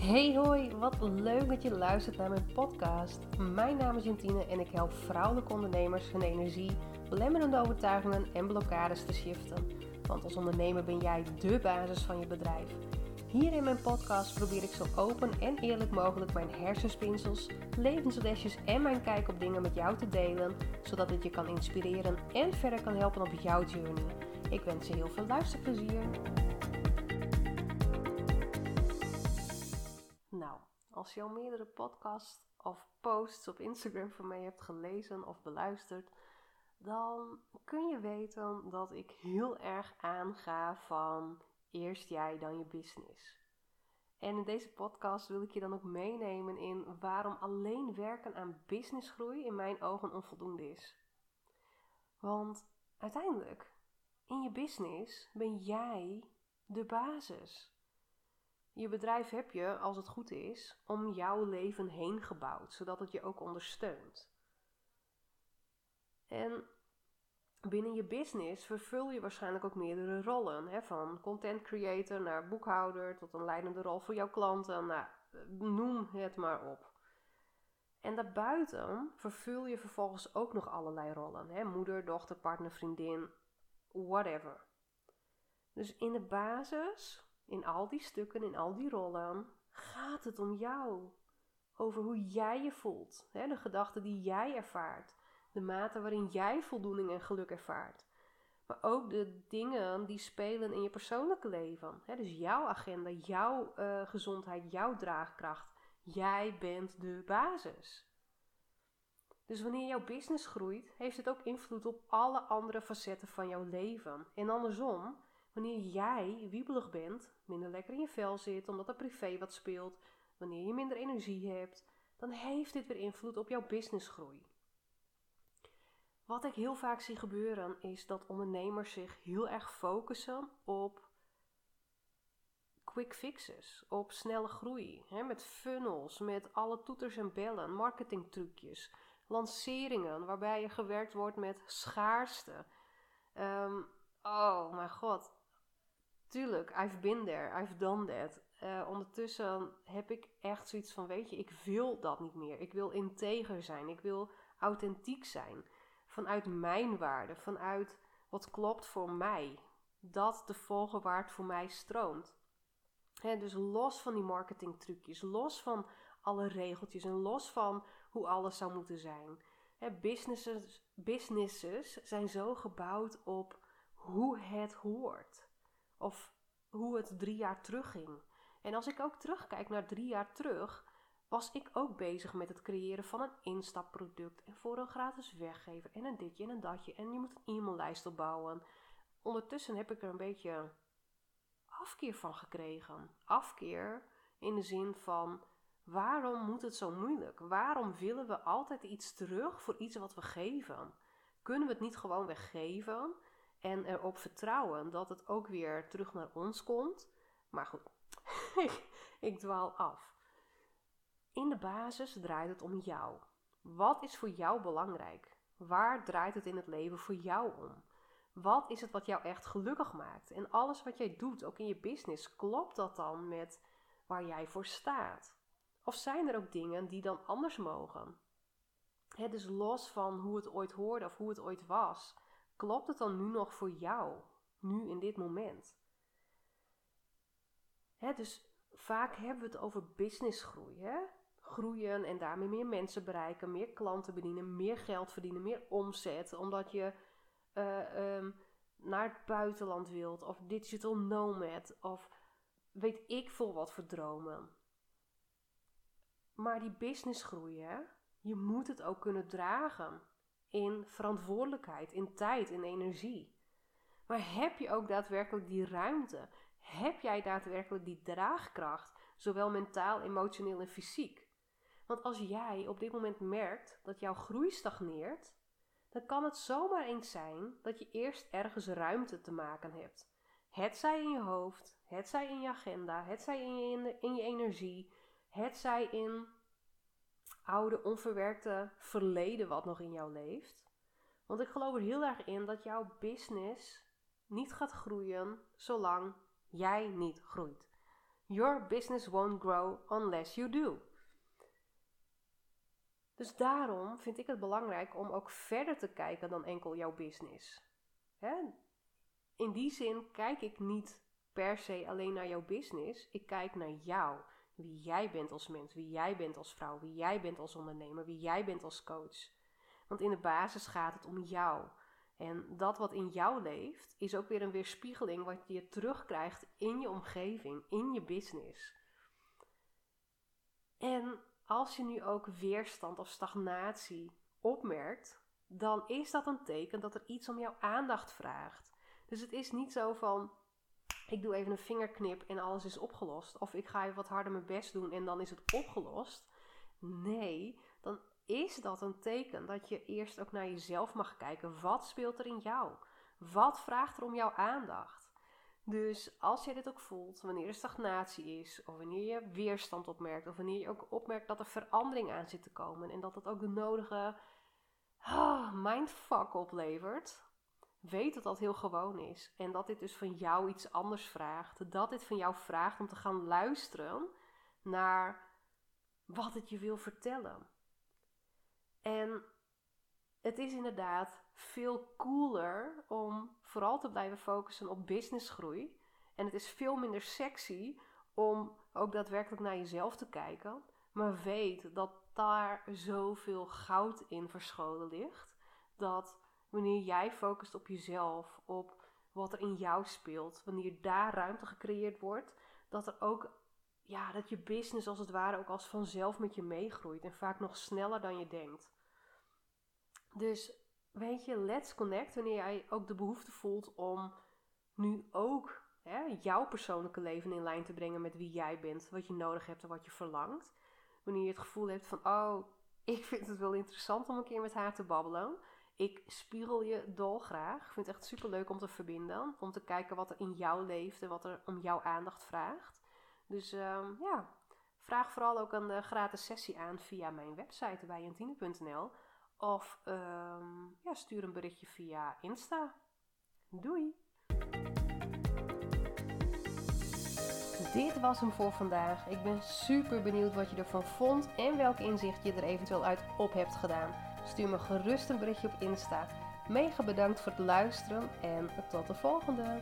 Hey hoi, wat leuk dat je luistert naar mijn podcast. Mijn naam is Jantine en ik help vrouwelijke ondernemers hun energie, belemmerende overtuigingen en blokkades te shiften. Want als ondernemer ben jij dé basis van je bedrijf. Hier in mijn podcast probeer ik zo open en eerlijk mogelijk mijn hersenspinsels, levenslesjes en mijn kijk op dingen met jou te delen, zodat het je kan inspireren en verder kan helpen op jouw journey. Ik wens je heel veel luisterplezier. Als je al meerdere podcasts of posts op Instagram van mij hebt gelezen of beluisterd, dan kun je weten dat ik heel erg aanga van eerst jij, dan je business. En in deze podcast wil ik je dan ook meenemen in waarom alleen werken aan businessgroei in mijn ogen onvoldoende is. Want uiteindelijk, in je business ben jij de basis. Je bedrijf heb je, als het goed is, om jouw leven heen gebouwd, zodat het je ook ondersteunt. En binnen je business vervul je waarschijnlijk ook meerdere rollen. Hè? Van content creator naar boekhouder tot een leidende rol voor jouw klanten. Nou, noem het maar op. En daarbuiten vervul je vervolgens ook nog allerlei rollen. Hè? Moeder, dochter, partner, vriendin, whatever. Dus in de basis, in al die stukken, in al die rollen, gaat het om jou. Over hoe jij je voelt. Hè? De gedachten die jij ervaart de mate waarin jij voldoening en geluk ervaart. Maar ook de dingen die spelen in je persoonlijke leven. dus jouw agenda, jouw uh, gezondheid, jouw draagkracht. Jij bent de basis. Dus wanneer jouw business groeit, heeft het ook invloed op alle andere facetten van jouw leven. En andersom, wanneer jij wiebelig bent, minder lekker in je vel zit, omdat er privé wat speelt, wanneer je minder energie hebt, dan heeft dit weer invloed op jouw businessgroei. Wat ik heel vaak zie gebeuren is dat ondernemers zich heel erg focussen op quick fixes, op snelle groei. Hè, met funnels, met alle toeters en bellen, marketingtrucjes, lanceringen waarbij je gewerkt wordt met schaarste. God, tuurlijk, I've been there, I've done that. Uh, ondertussen heb ik echt zoiets van, weet je, ik wil dat niet meer. Ik wil integer zijn, ik wil authentiek zijn vanuit mijn waarde, vanuit wat klopt voor mij. Dat te volgen waar het voor mij stroomt. dus los van die marketingtrucjes, los van alle regeltjes en los van hoe alles zou moeten zijn. businesses, businesses zijn zo gebouwd op hoe het hoort. Of hoe het drie jaar terug ging. En als ik ook terugkijk naar drie jaar terug, was ik ook bezig met het creëren van een instapproduct en voor een gratis weggever en een ditje en een datje en je moet een e-maillijst opbouwen. Ondertussen heb ik er een beetje afkeer van gekregen. Afkeer in de zin van waarom moet het zo moeilijk? Waarom willen we altijd iets terug voor iets wat we geven? Kunnen we het niet gewoon weggeven en erop vertrouwen dat het ook weer terug naar ons komt? Maar goed, ik dwaal af. In de basis draait het om jou. Wat is voor jou belangrijk? Waar draait het in het leven voor jou om? Wat is het wat jou echt gelukkig maakt? En alles wat jij doet, ook in je business, klopt dat dan met waar jij voor staat? Of zijn er ook dingen die dan anders mogen? Het dus los van hoe het ooit hoorde of hoe het ooit was, klopt het dan nu nog voor jou, nu in dit moment? He, dus vaak hebben we het over businessgroei. Hè? groeien en daarmee meer mensen bereiken, meer klanten bedienen, meer geld verdienen, meer omzet, omdat je uh, um, naar het buitenland wilt, of digital nomad, of weet ik veel wat voor dromen. Maar die business groeien, je moet het ook kunnen dragen in verantwoordelijkheid, in tijd, in energie. Maar heb je ook daadwerkelijk die ruimte? Heb jij daadwerkelijk die draagkracht, zowel mentaal, emotioneel en fysiek? Want als jij op dit moment merkt dat jouw groei stagneert, dan kan het zomaar eens zijn dat je eerst ergens ruimte te maken hebt. Het zij in je hoofd, het zij in je agenda, het zij in je, in je energie, het zij in oude onverwerkte verleden wat nog in jou leeft. Want ik geloof er heel erg in dat jouw business niet gaat groeien zolang jij niet groeit. Your business won't grow unless you do. Dus daarom vind ik het belangrijk om ook verder te kijken dan enkel jouw business. Hè? In die zin kijk ik niet per se alleen naar jouw business. Ik kijk naar jou. Wie jij bent als mens, wie jij bent als vrouw, wie jij bent als ondernemer, wie jij bent als coach. Want in de basis gaat het om jou. En dat wat in jou leeft, is ook weer een weerspiegeling wat je terugkrijgt in je omgeving, in je business. En als je nu ook weerstand of stagnatie opmerkt, dan is dat een teken dat er iets om jouw aandacht vraagt. Dus het is niet zo van, ik doe even een vingerknip en alles is opgelost. Of ik ga even wat harder mijn best doen en dan is het opgelost. Nee, dan is dat een teken dat je eerst ook naar jezelf mag kijken. Wat speelt er in jou? Wat vraagt er om jouw aandacht? Dus als je dit ook voelt, wanneer er stagnatie is, of wanneer je weerstand opmerkt, of wanneer je ook opmerkt dat er verandering aan zit te komen en dat het ook de nodige oh, mindfuck oplevert, weet dat dat heel gewoon is. En dat dit dus van jou iets anders vraagt. Dat dit van jou vraagt om te gaan luisteren naar wat het je wil vertellen. En het is inderdaad veel cooler om vooral te blijven focussen op businessgroei. En het is veel minder sexy om ook daadwerkelijk naar jezelf te kijken. Maar weet dat daar zoveel goud in verscholen ligt. Dat wanneer jij focust op jezelf, op wat er in jou speelt, wanneer daar ruimte gecreëerd wordt, dat er ook ja, dat je business als het ware ook als vanzelf met je meegroeit en vaak nog sneller dan je denkt. Dus weet je, let's connect wanneer jij ook de behoefte voelt om nu ook hè, jouw persoonlijke leven in lijn te brengen met wie jij bent, wat je nodig hebt en wat je verlangt. Wanneer je het gevoel hebt van, oh, ik vind het wel interessant om een keer met haar te babbelen. Ik spiegel je dolgraag. Ik vind het echt super leuk om te verbinden. Om te kijken wat er in jou leeft en wat er om jouw aandacht vraagt. Dus ehm, ja, vraag vooral ook een uh, gratis sessie aan via mijn website bijjantine.nl. Of ehm, ja, stuur een berichtje via Insta. Doei! Dit was hem voor vandaag. Ik ben super benieuwd wat je ervan vond en welk inzicht je er eventueel uit op hebt gedaan. Stuur me gerust een berichtje op Insta. Mega bedankt voor het luisteren en tot de volgende!